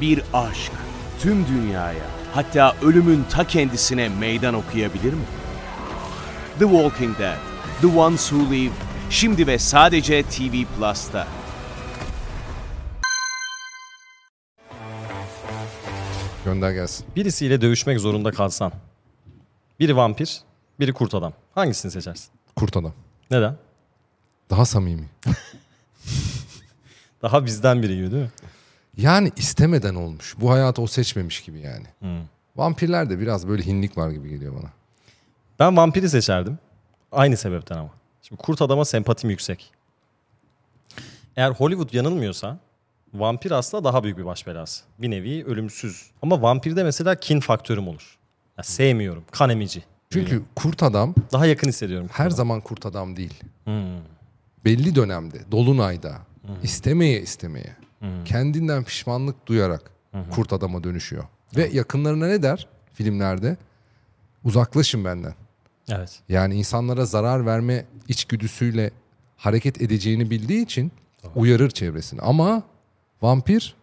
Bir aşk tüm dünyaya, hatta ölümün ta kendisine meydan okuyabilir mi? The Walking Dead, The Ones Who Live, şimdi ve sadece TV Plus'ta. Gönder gelsin. Birisiyle dövüşmek zorunda kalsan. Biri vampir, biri kurt adam. Hangisini seçersin? Kurt adam. Neden? Daha samimi. Daha bizden biri gibi değil mi? Yani istemeden olmuş. Bu hayatı o seçmemiş gibi yani. Vampirler de biraz böyle hinlik var gibi geliyor bana. Ben vampiri seçerdim. Aynı sebepten ama. Şimdi kurt adama sempatim yüksek. Eğer Hollywood yanılmıyorsa vampir aslında daha büyük bir baş belası. Bir nevi ölümsüz. Ama vampirde mesela kin faktörüm olur. Ya sevmiyorum. Kan emici. Çünkü kurt adam Daha yakın hissediyorum. her zaman kurt adam değil. Belli dönemde, dolunayda, istemeye istemeye, kendinden pişmanlık duyarak kurt adama dönüşüyor. Ve yakınlarına ne der filmlerde? Uzaklaşın benden. Evet. Yani insanlara zarar verme içgüdüsüyle hareket edeceğini bildiği için uyarır çevresini. Ama vampir,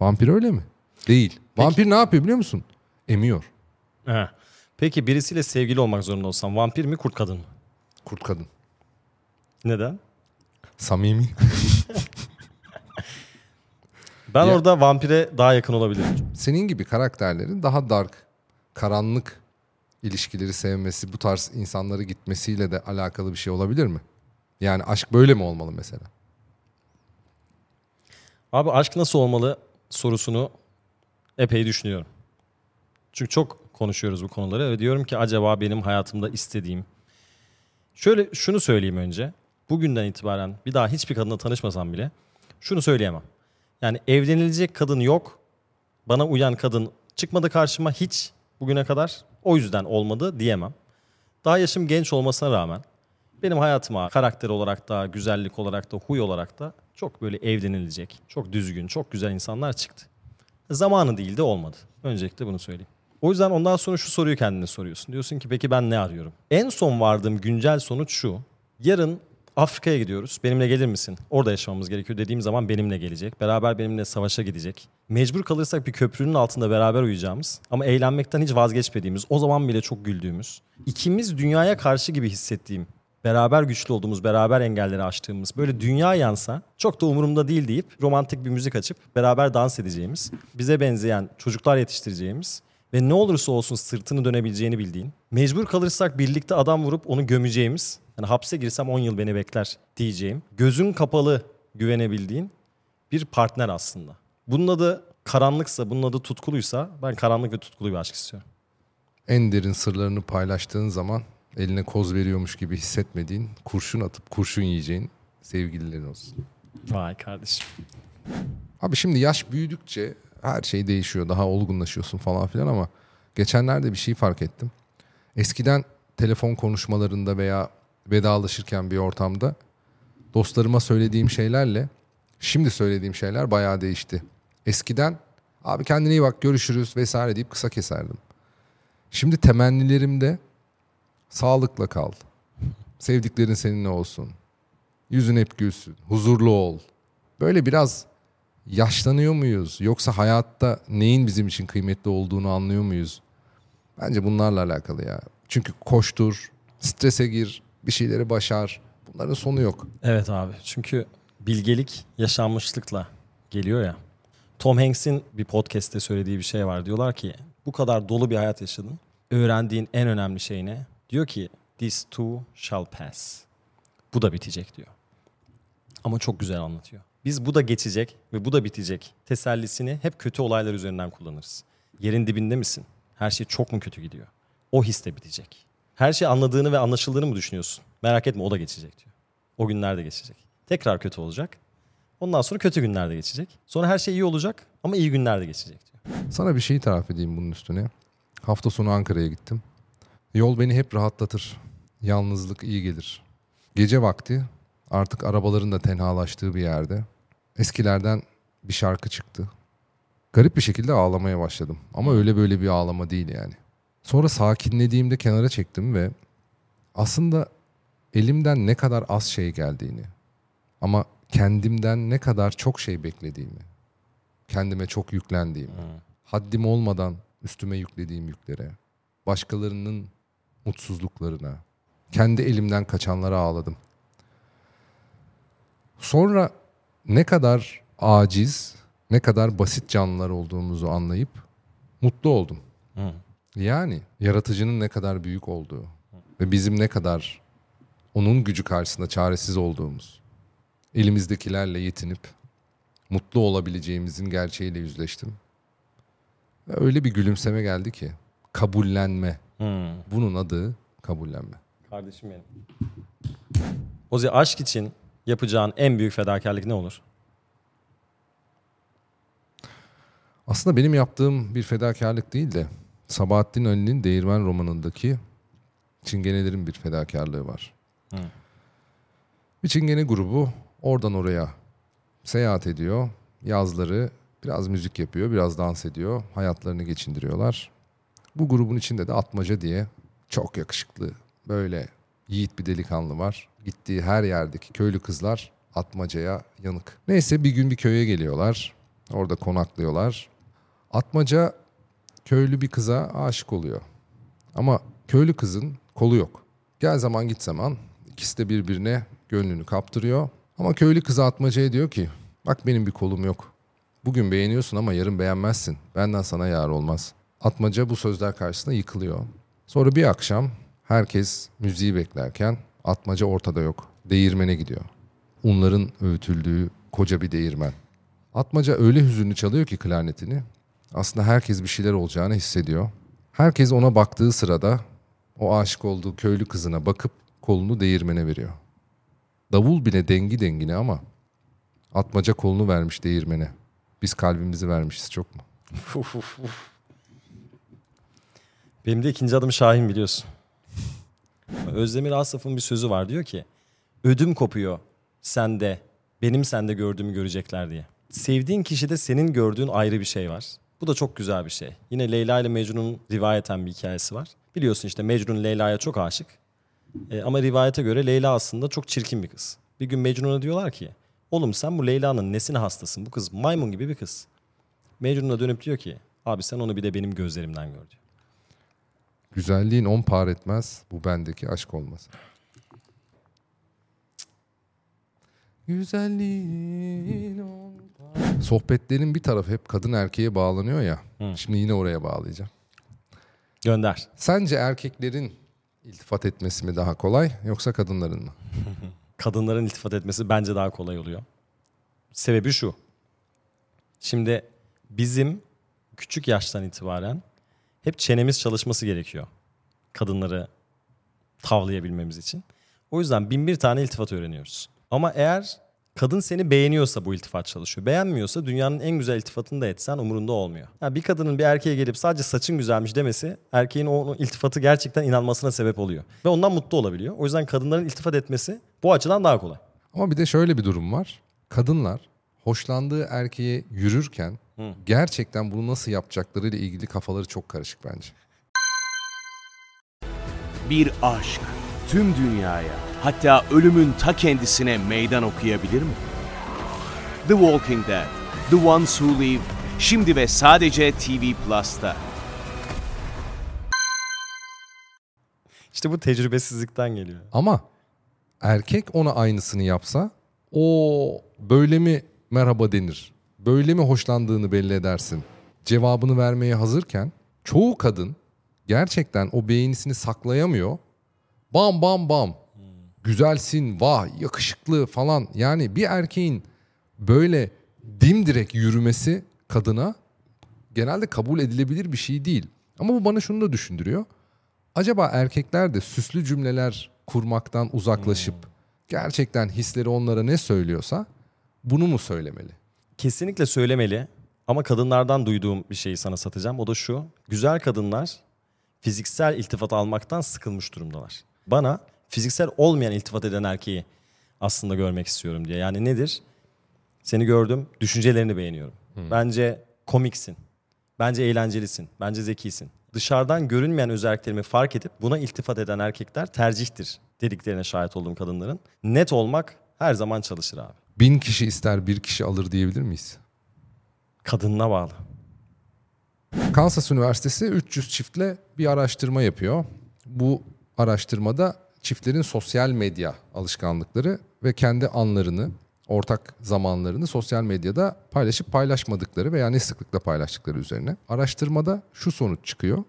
vampir öyle mi? Değil. Vampir ne yapıyor biliyor musun? Emiyor. He. Peki birisiyle sevgili olmak zorunda olsan vampir mi kurt kadın mı? Kurt kadın. Neden? Samimi. Ben Ya- orada vampire daha yakın olabilirim. Senin gibi karakterlerin daha dark, karanlık ilişkileri sevmesi, bu tarz insanları gitmesiyle de alakalı bir şey olabilir mi? Yani aşk böyle mi olmalı mesela? Abi aşk nasıl olmalı sorusunu epey düşünüyorum. Çünkü çok konuşuyoruz bu konuları ve diyorum ki acaba benim hayatımda istediğim... Şöyle şunu söyleyeyim önce. Bugünden itibaren bir daha hiçbir kadınla tanışmasam bile şunu söyleyemem. Yani evlenilecek kadın yok. Bana uyan kadın çıkmadı karşıma hiç bugüne kadar. O yüzden olmadı diyemem. Daha yaşım genç olmasına rağmen benim hayatıma karakter olarak da, güzellik olarak da, huy olarak da çok böyle evlenilecek, çok düzgün, çok güzel insanlar çıktı. Zamanı değil de olmadı. Öncelikle bunu söyleyeyim. O yüzden ondan sonra şu soruyu kendine soruyorsun. Diyorsun ki peki ben ne arıyorum? En son vardığım güncel sonuç şu. Yarın Afrika'ya gidiyoruz. Benimle gelir misin? Orada yaşamamız gerekiyor dediğim zaman benimle gelecek. Beraber benimle savaşa gidecek. Mecbur kalırsak bir köprünün altında beraber uyuyacağımız ama eğlenmekten hiç vazgeçmediğimiz, o zaman bile çok güldüğümüz, ikimiz dünyaya karşı gibi hissettiğim, beraber güçlü olduğumuz, beraber engelleri aştığımız, böyle dünya yansa çok da umurumda değil deyip romantik bir müzik açıp beraber dans edeceğimiz, bize benzeyen çocuklar yetiştireceğimiz ve ne olursa olsun sırtını dönebileceğini bildiğin, mecbur kalırsak birlikte adam vurup onu gömeceğimiz, yani hapse girsem 10 yıl beni bekler diyeceğim, gözün kapalı güvenebildiğin bir partner aslında. Bunun adı karanlıksa, bunun adı tutkuluysa ben karanlık ve tutkulu bir aşk istiyorum. En derin sırlarını paylaştığın zaman eline koz veriyormuş gibi hissetmediğin, kurşun atıp kurşun yiyeceğin sevgililerin olsun. Vay kardeşim. Abi şimdi yaş büyüdükçe her şey değişiyor. Daha olgunlaşıyorsun falan filan ama geçenlerde bir şey fark ettim. Eskiden telefon konuşmalarında veya vedalaşırken bir ortamda dostlarıma söylediğim şeylerle şimdi söylediğim şeyler bayağı değişti. Eskiden abi kendine iyi bak görüşürüz vesaire deyip kısa keserdim. Şimdi temennilerimde sağlıkla kal. Sevdiklerin seninle olsun. Yüzün hep gülsün. Huzurlu ol. Böyle biraz yaşlanıyor muyuz? Yoksa hayatta neyin bizim için kıymetli olduğunu anlıyor muyuz? Bence bunlarla alakalı ya. Çünkü koştur, strese gir, bir şeyleri başar. Bunların sonu yok. Evet abi çünkü bilgelik yaşanmışlıkla geliyor ya. Tom Hanks'in bir podcast'te söylediği bir şey var. Diyorlar ki bu kadar dolu bir hayat yaşadın. Öğrendiğin en önemli şey ne? Diyor ki this too shall pass. Bu da bitecek diyor. Ama çok güzel anlatıyor. Biz bu da geçecek ve bu da bitecek tesellisini hep kötü olaylar üzerinden kullanırız. Yerin dibinde misin? Her şey çok mu kötü gidiyor? O his de bitecek. Her şey anladığını ve anlaşıldığını mı düşünüyorsun? Merak etme o da geçecek diyor. O günler de geçecek. Tekrar kötü olacak. Ondan sonra kötü günler de geçecek. Sonra her şey iyi olacak ama iyi günler de geçecek diyor. Sana bir şey tarif edeyim bunun üstüne. Hafta sonu Ankara'ya gittim. Yol beni hep rahatlatır. Yalnızlık iyi gelir. Gece vakti artık arabaların da tenhalaştığı bir yerde eskilerden bir şarkı çıktı. Garip bir şekilde ağlamaya başladım. Ama öyle böyle bir ağlama değil yani. Sonra sakinlediğimde kenara çektim ve aslında elimden ne kadar az şey geldiğini ama kendimden ne kadar çok şey beklediğimi, kendime çok yüklendiğim, haddim olmadan üstüme yüklediğim yüklere, başkalarının mutsuzluklarına, kendi elimden kaçanlara ağladım. Sonra ne kadar aciz, ne kadar basit canlılar olduğumuzu anlayıp mutlu oldum. Yani yaratıcının ne kadar büyük olduğu ve bizim ne kadar onun gücü karşısında çaresiz olduğumuz, elimizdekilerle yetinip mutlu olabileceğimizin gerçeğiyle yüzleştim. Ve öyle bir gülümseme geldi ki kabullenme. Bunun adı kabullenme. Kardeşim benim. Ozi aşk için yapacağın en büyük fedakarlık ne olur? Aslında benim yaptığım bir fedakarlık değil de Sabahattin Ali'nin Değirmen romanındaki çingenelerin bir fedakarlığı var. Bir çingene grubu oradan oraya seyahat ediyor. Yazları biraz müzik yapıyor, biraz dans ediyor. Hayatlarını geçindiriyorlar. Bu grubun içinde de Atmaca diye çok yakışıklı, böyle yiğit bir delikanlı var. Gittiği her yerdeki köylü kızlar Atmaca'ya yanık. Neyse bir gün bir köye geliyorlar. Orada konaklıyorlar. Atmaca köylü bir kıza aşık oluyor. Ama köylü kızın kolu yok. Gel zaman git zaman ikisi de birbirine gönlünü kaptırıyor. Ama köylü kızı Atmaca'ya diyor ki bak benim bir kolum yok. Bugün beğeniyorsun ama yarın beğenmezsin. Benden sana yar olmaz. Atmaca bu sözler karşısında yıkılıyor. Sonra bir akşam herkes müziği beklerken Atmaca ortada yok. Değirmene gidiyor. Unların öğütüldüğü koca bir değirmen. Atmaca öyle hüzünlü çalıyor ki klarnetini. Aslında herkes bir şeyler olacağını hissediyor. Herkes ona baktığı sırada o aşık olduğu köylü kızına bakıp kolunu değirmene veriyor. Davul bile dengi dengine ama Atmaca kolunu vermiş değirmene. Biz kalbimizi vermişiz çok mu? Benim de ikinci adım Şahin biliyorsun. Özdemir Asaf'ın bir sözü var diyor ki ödüm kopuyor sende benim sende gördüğümü görecekler diye. Sevdiğin kişide senin gördüğün ayrı bir şey var. Bu da çok güzel bir şey. Yine Leyla ile Mecnun'un rivayeten bir hikayesi var. Biliyorsun işte Mecnun Leyla'ya çok aşık. E, ama rivayete göre Leyla aslında çok çirkin bir kız. Bir gün Mecnun'a diyorlar ki oğlum sen bu Leyla'nın nesine hastasın? Bu kız maymun gibi bir kız. Mecnun'a dönüp diyor ki abi sen onu bir de benim gözlerimden gör. Güzelliğin on par etmez, bu bendeki aşk olmaz. Güzelliğin on par... Sohbetlerin bir tarafı hep kadın erkeğe bağlanıyor ya. Şimdi yine oraya bağlayacağım. Gönder. Sence erkeklerin iltifat etmesi mi daha kolay yoksa kadınların mı? kadınların iltifat etmesi bence daha kolay oluyor. Sebebi şu. Şimdi bizim küçük yaştan itibaren hep çenemiz çalışması gerekiyor. Kadınları tavlayabilmemiz için. O yüzden bin bir tane iltifat öğreniyoruz. Ama eğer kadın seni beğeniyorsa bu iltifat çalışıyor. Beğenmiyorsa dünyanın en güzel iltifatını da etsen umurunda olmuyor. Yani bir kadının bir erkeğe gelip sadece saçın güzelmiş demesi erkeğin o iltifatı gerçekten inanmasına sebep oluyor. Ve ondan mutlu olabiliyor. O yüzden kadınların iltifat etmesi bu açıdan daha kolay. Ama bir de şöyle bir durum var. Kadınlar hoşlandığı erkeğe yürürken gerçekten bunu nasıl yapacaklarıyla ilgili kafaları çok karışık bence. Bir aşk tüm dünyaya hatta ölümün ta kendisine meydan okuyabilir mi? The Walking Dead, The Ones Who Live, şimdi ve sadece TV Plus'ta. İşte bu tecrübesizlikten geliyor. Ama erkek ona aynısını yapsa o böyle mi merhaba denir? Böyle mi hoşlandığını belli edersin? Cevabını vermeye hazırken çoğu kadın gerçekten o beğenisini saklayamıyor. Bam bam bam. Güzelsin, vah, yakışıklı falan. Yani bir erkeğin böyle dimdirek yürümesi kadına genelde kabul edilebilir bir şey değil. Ama bu bana şunu da düşündürüyor. Acaba erkekler de süslü cümleler kurmaktan uzaklaşıp gerçekten hisleri onlara ne söylüyorsa bunu mu söylemeli? Kesinlikle söylemeli ama kadınlardan duyduğum bir şeyi sana satacağım. O da şu. Güzel kadınlar fiziksel iltifat almaktan sıkılmış durumdalar. Bana fiziksel olmayan iltifat eden erkeği aslında görmek istiyorum diye. Yani nedir? Seni gördüm, düşüncelerini beğeniyorum. Bence komiksin. Bence eğlencelisin. Bence zekisin. Dışarıdan görünmeyen özelliklerimi fark edip buna iltifat eden erkekler tercihtir dediklerine şahit olduğum kadınların. Net olmak her zaman çalışır abi. Bin kişi ister bir kişi alır diyebilir miyiz? Kadınına bağlı. Kansas Üniversitesi 300 çiftle bir araştırma yapıyor. Bu araştırmada çiftlerin sosyal medya alışkanlıkları ve kendi anlarını, ortak zamanlarını sosyal medyada paylaşıp paylaşmadıkları veya ne sıklıkla paylaştıkları üzerine. Araştırmada şu sonuç çıkıyor.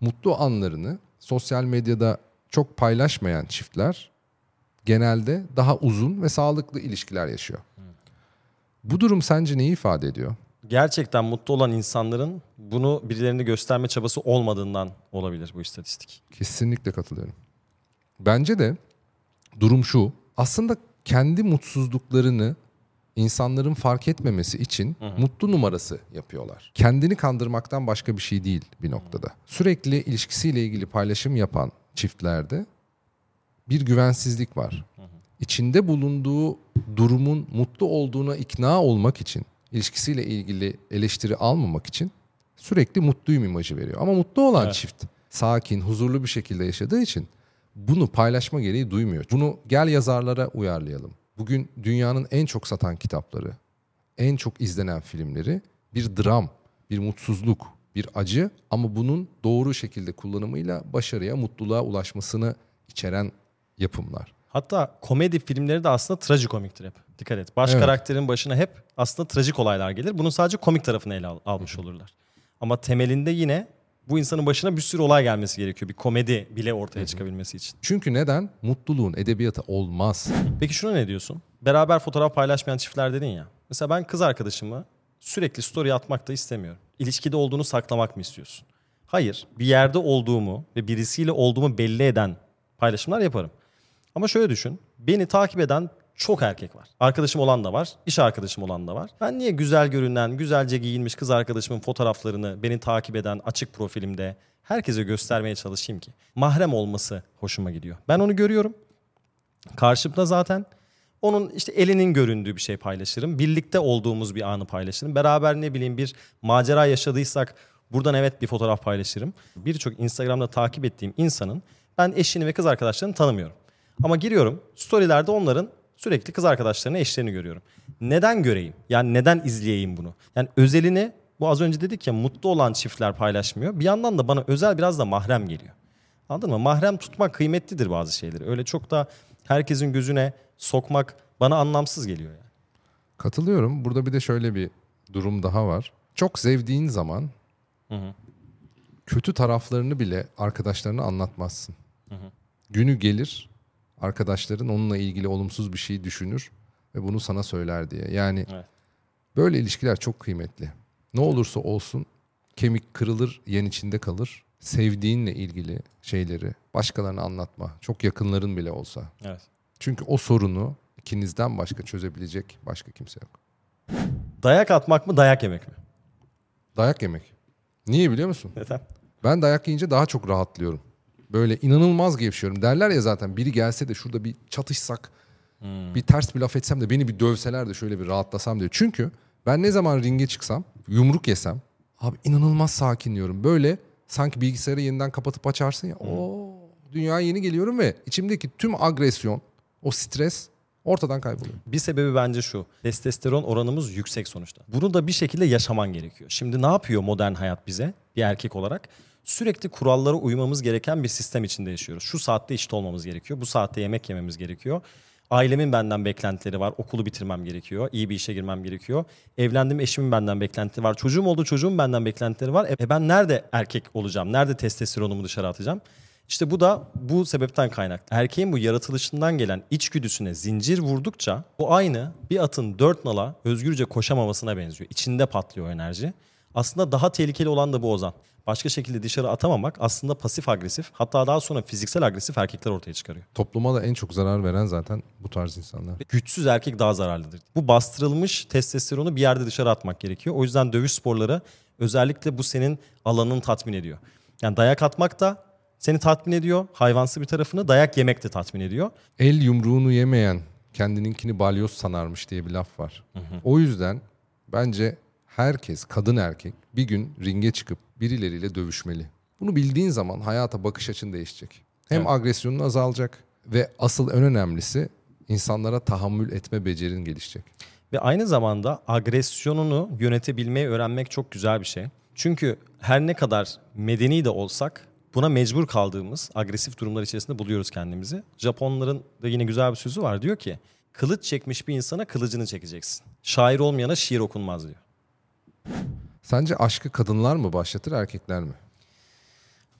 Mutlu anlarını sosyal medyada çok paylaşmayan çiftler genelde daha uzun ve sağlıklı ilişkiler yaşıyor. Bu durum sence neyi ifade ediyor? Gerçekten mutlu olan insanların bunu birilerine gösterme çabası olmadığından olabilir bu istatistik. Kesinlikle katılıyorum. Bence de durum şu. Aslında kendi mutsuzluklarını insanların fark etmemesi için mutlu numarası yapıyorlar. Kendini kandırmaktan başka bir şey değil bir noktada. Sürekli ilişkisiyle ilgili paylaşım yapan çiftlerde bir güvensizlik var. İçinde bulunduğu durumun mutlu olduğuna ikna olmak için, ilişkisiyle ilgili eleştiri almamak için sürekli mutluyum imajı veriyor. Ama mutlu olan Evet. çift sakin, huzurlu bir şekilde yaşadığı için bunu paylaşma gereği duymuyor. Bunu gel yazarlara uyarlayalım. Bugün dünyanın en çok satan kitapları, en çok izlenen filmleri bir dram, bir mutsuzluk, bir acı ama bunun doğru şekilde kullanımıyla başarıya, mutluluğa ulaşmasını içeren yapımlar. Hatta komedi filmleri de aslında trajikomiktir hep. Dikkat et. Baş Evet. karakterin başına hep aslında trajik olaylar gelir. Bunun sadece komik tarafını ele al- almış olurlar. Ama temelinde yine bu insanın başına bir sürü olay gelmesi gerekiyor. Bir komedi bile ortaya çıkabilmesi için. Çünkü neden? Mutluluğun edebiyatı olmaz. Peki şuna ne diyorsun? Beraber fotoğraf paylaşmayan çiftler dedin ya. Mesela ben kız arkadaşımı sürekli story atmak da istemiyorum. İlişkide olduğunu saklamak mı istiyorsun? Hayır. Bir yerde olduğumu ve birisiyle olduğumu belli eden paylaşımlar yaparım. Ama şöyle düşün. Beni takip eden çok erkek var. Arkadaşım olan da var, iş arkadaşım olan da var. Ben niye güzel görünen, güzelce giyinmiş kız arkadaşımın fotoğraflarını beni takip eden açık profilimde herkese göstermeye çalışayım ki? Mahrem olması hoşuma gidiyor. Ben onu görüyorum. Karşımda zaten onun işte elinin göründüğü bir şey paylaşırım. Birlikte olduğumuz bir anı paylaşırım. Beraber ne bileyim bir macera yaşadıysak buradan evet bir fotoğraf paylaşırım. Birçok Instagram'da takip ettiğim insanın ben eşini ve kız arkadaşlarını tanımıyorum. Ama giriyorum storylerde onların sürekli kız arkadaşlarını, eşlerini görüyorum. Neden göreyim? Yani neden izleyeyim bunu? Yani özelini bu az önce dedik ya mutlu olan çiftler paylaşmıyor. Bir yandan da bana özel biraz da mahrem geliyor. Anladın mı? Mahrem tutmak kıymetlidir bazı şeyleri. Öyle çok da herkesin gözüne sokmak bana anlamsız geliyor yani. Katılıyorum. Burada bir de şöyle bir durum daha var. Çok sevdiğin zaman kötü taraflarını bile arkadaşlarına anlatmazsın. Günü gelir arkadaşların onunla ilgili olumsuz bir şey düşünür ve bunu sana söyler diye. Yani Evet. böyle ilişkiler çok kıymetli. Ne olursa olsun kemik kırılır, yen içinde kalır. Sevdiğinle ilgili şeyleri başkalarına anlatma. Çok yakınların bile olsa. Evet. Çünkü o sorunu ikinizden başka çözebilecek başka kimse yok. Dayak atmak mı dayak yemek mi? Dayak yemek. Niye biliyor musun? Neden? Ben dayak yiyince daha çok rahatlıyorum. Böyle inanılmaz gevşiyorum. Derler ya zaten biri gelse de şurada bir çatışsak, bir ters bir laf etsem de beni bir dövseler de şöyle bir rahatlasam diyor. Çünkü ben ne zaman ringe çıksam, yumruk yesem, abi inanılmaz sakinliyorum. Böyle sanki bilgisayarı yeniden kapatıp açarsın ya. Oo, dünyaya yeni geliyorum ve içimdeki tüm agresyon, o stres ortadan kayboluyor. Bir sebebi bence şu. Testosteron oranımız yüksek sonuçta. Bunu da bir şekilde yaşaman gerekiyor. Şimdi ne yapıyor modern hayat bize bir erkek olarak? Sürekli kurallara uymamız gereken bir sistem içinde yaşıyoruz. Şu saatte işte olmamız gerekiyor. Bu saatte yemek yememiz gerekiyor. Ailemin benden beklentileri var. Okulu bitirmem gerekiyor. iyi bir işe girmem gerekiyor. Evlendim eşimin benden beklentileri var. Çocuğum oldu çocuğum benden beklentileri var. E ben nerede erkek olacağım? Nerede testosteronumu dışarı atacağım? İşte bu da bu sebepten kaynaklı. Erkeğin bu yaratılışından gelen içgüdüsüne zincir vurdukça bu aynı bir atın dört nala özgürce koşamamasına benziyor. İçinde patlıyor enerji. Aslında daha tehlikeli olan da bu Ozan. Başka şekilde dışarı atamamak aslında pasif agresif hatta daha sonra fiziksel agresif erkekler ortaya çıkarıyor. Topluma da en çok zarar veren zaten bu tarz insanlar. Güçsüz erkek daha zararlıdır. Bu bastırılmış testosteronu bir yerde dışarı atmak gerekiyor. O yüzden dövüş sporları özellikle bu senin alanını tatmin ediyor. Yani dayak atmak da seni tatmin ediyor. Hayvansı bir tarafını dayak yemek de tatmin ediyor. El yumruğunu yemeyen kendininkini balyoz sanarmış diye bir laf var. O yüzden bence herkes, kadın erkek bir gün ringe çıkıp birileriyle dövüşmeli. Bunu bildiğin zaman hayata bakış açın değişecek. Hem Evet. agresyonun azalacak ve asıl en önemlisi insanlara tahammül etme becerin gelişecek. Ve aynı zamanda agresyonunu yönetebilmeyi öğrenmek çok güzel bir şey. Çünkü her ne kadar medeni de olsak buna mecbur kaldığımız agresif durumlar içerisinde buluyoruz kendimizi. Japonların da yine güzel bir sözü var. Diyor ki kılıç çekmiş bir insana kılıcını çekeceksin. Şair olmayana şiir okunmaz diyor. Sence aşkı kadınlar mı başlatır erkekler mi?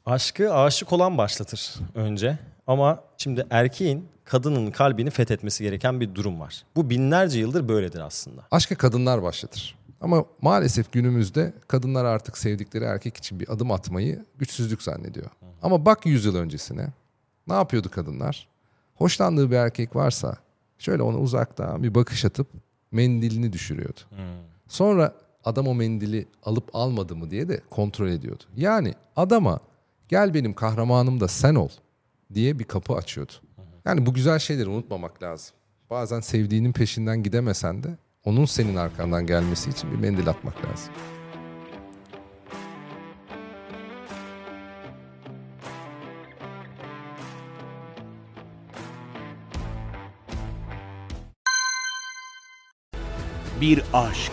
Aşkı aşık olan başlatır önce. Ama şimdi erkeğin kadının kalbini fethetmesi gereken bir durum var. Bu binlerce yıldır böyledir aslında. Aşkı kadınlar başlatır. Ama maalesef günümüzde kadınlar artık sevdikleri erkek için bir adım atmayı güçsüzlük zannediyor. Ama bak 100 yıl öncesine. Ne yapıyordu kadınlar? Hoşlandığı bir erkek varsa şöyle ona uzaktan bir bakış atıp mendilini düşürüyordu. Sonra adam o mendili alıp almadı mı diye de kontrol ediyordu. Yani adama gel benim kahramanım da sen ol diye bir kapı açıyordu. Yani bu güzel şeyleri unutmamak lazım. Bazen sevdiğinin peşinden gidemesen de onun senin arkandan gelmesi için bir mendil atmak lazım. Bir aşk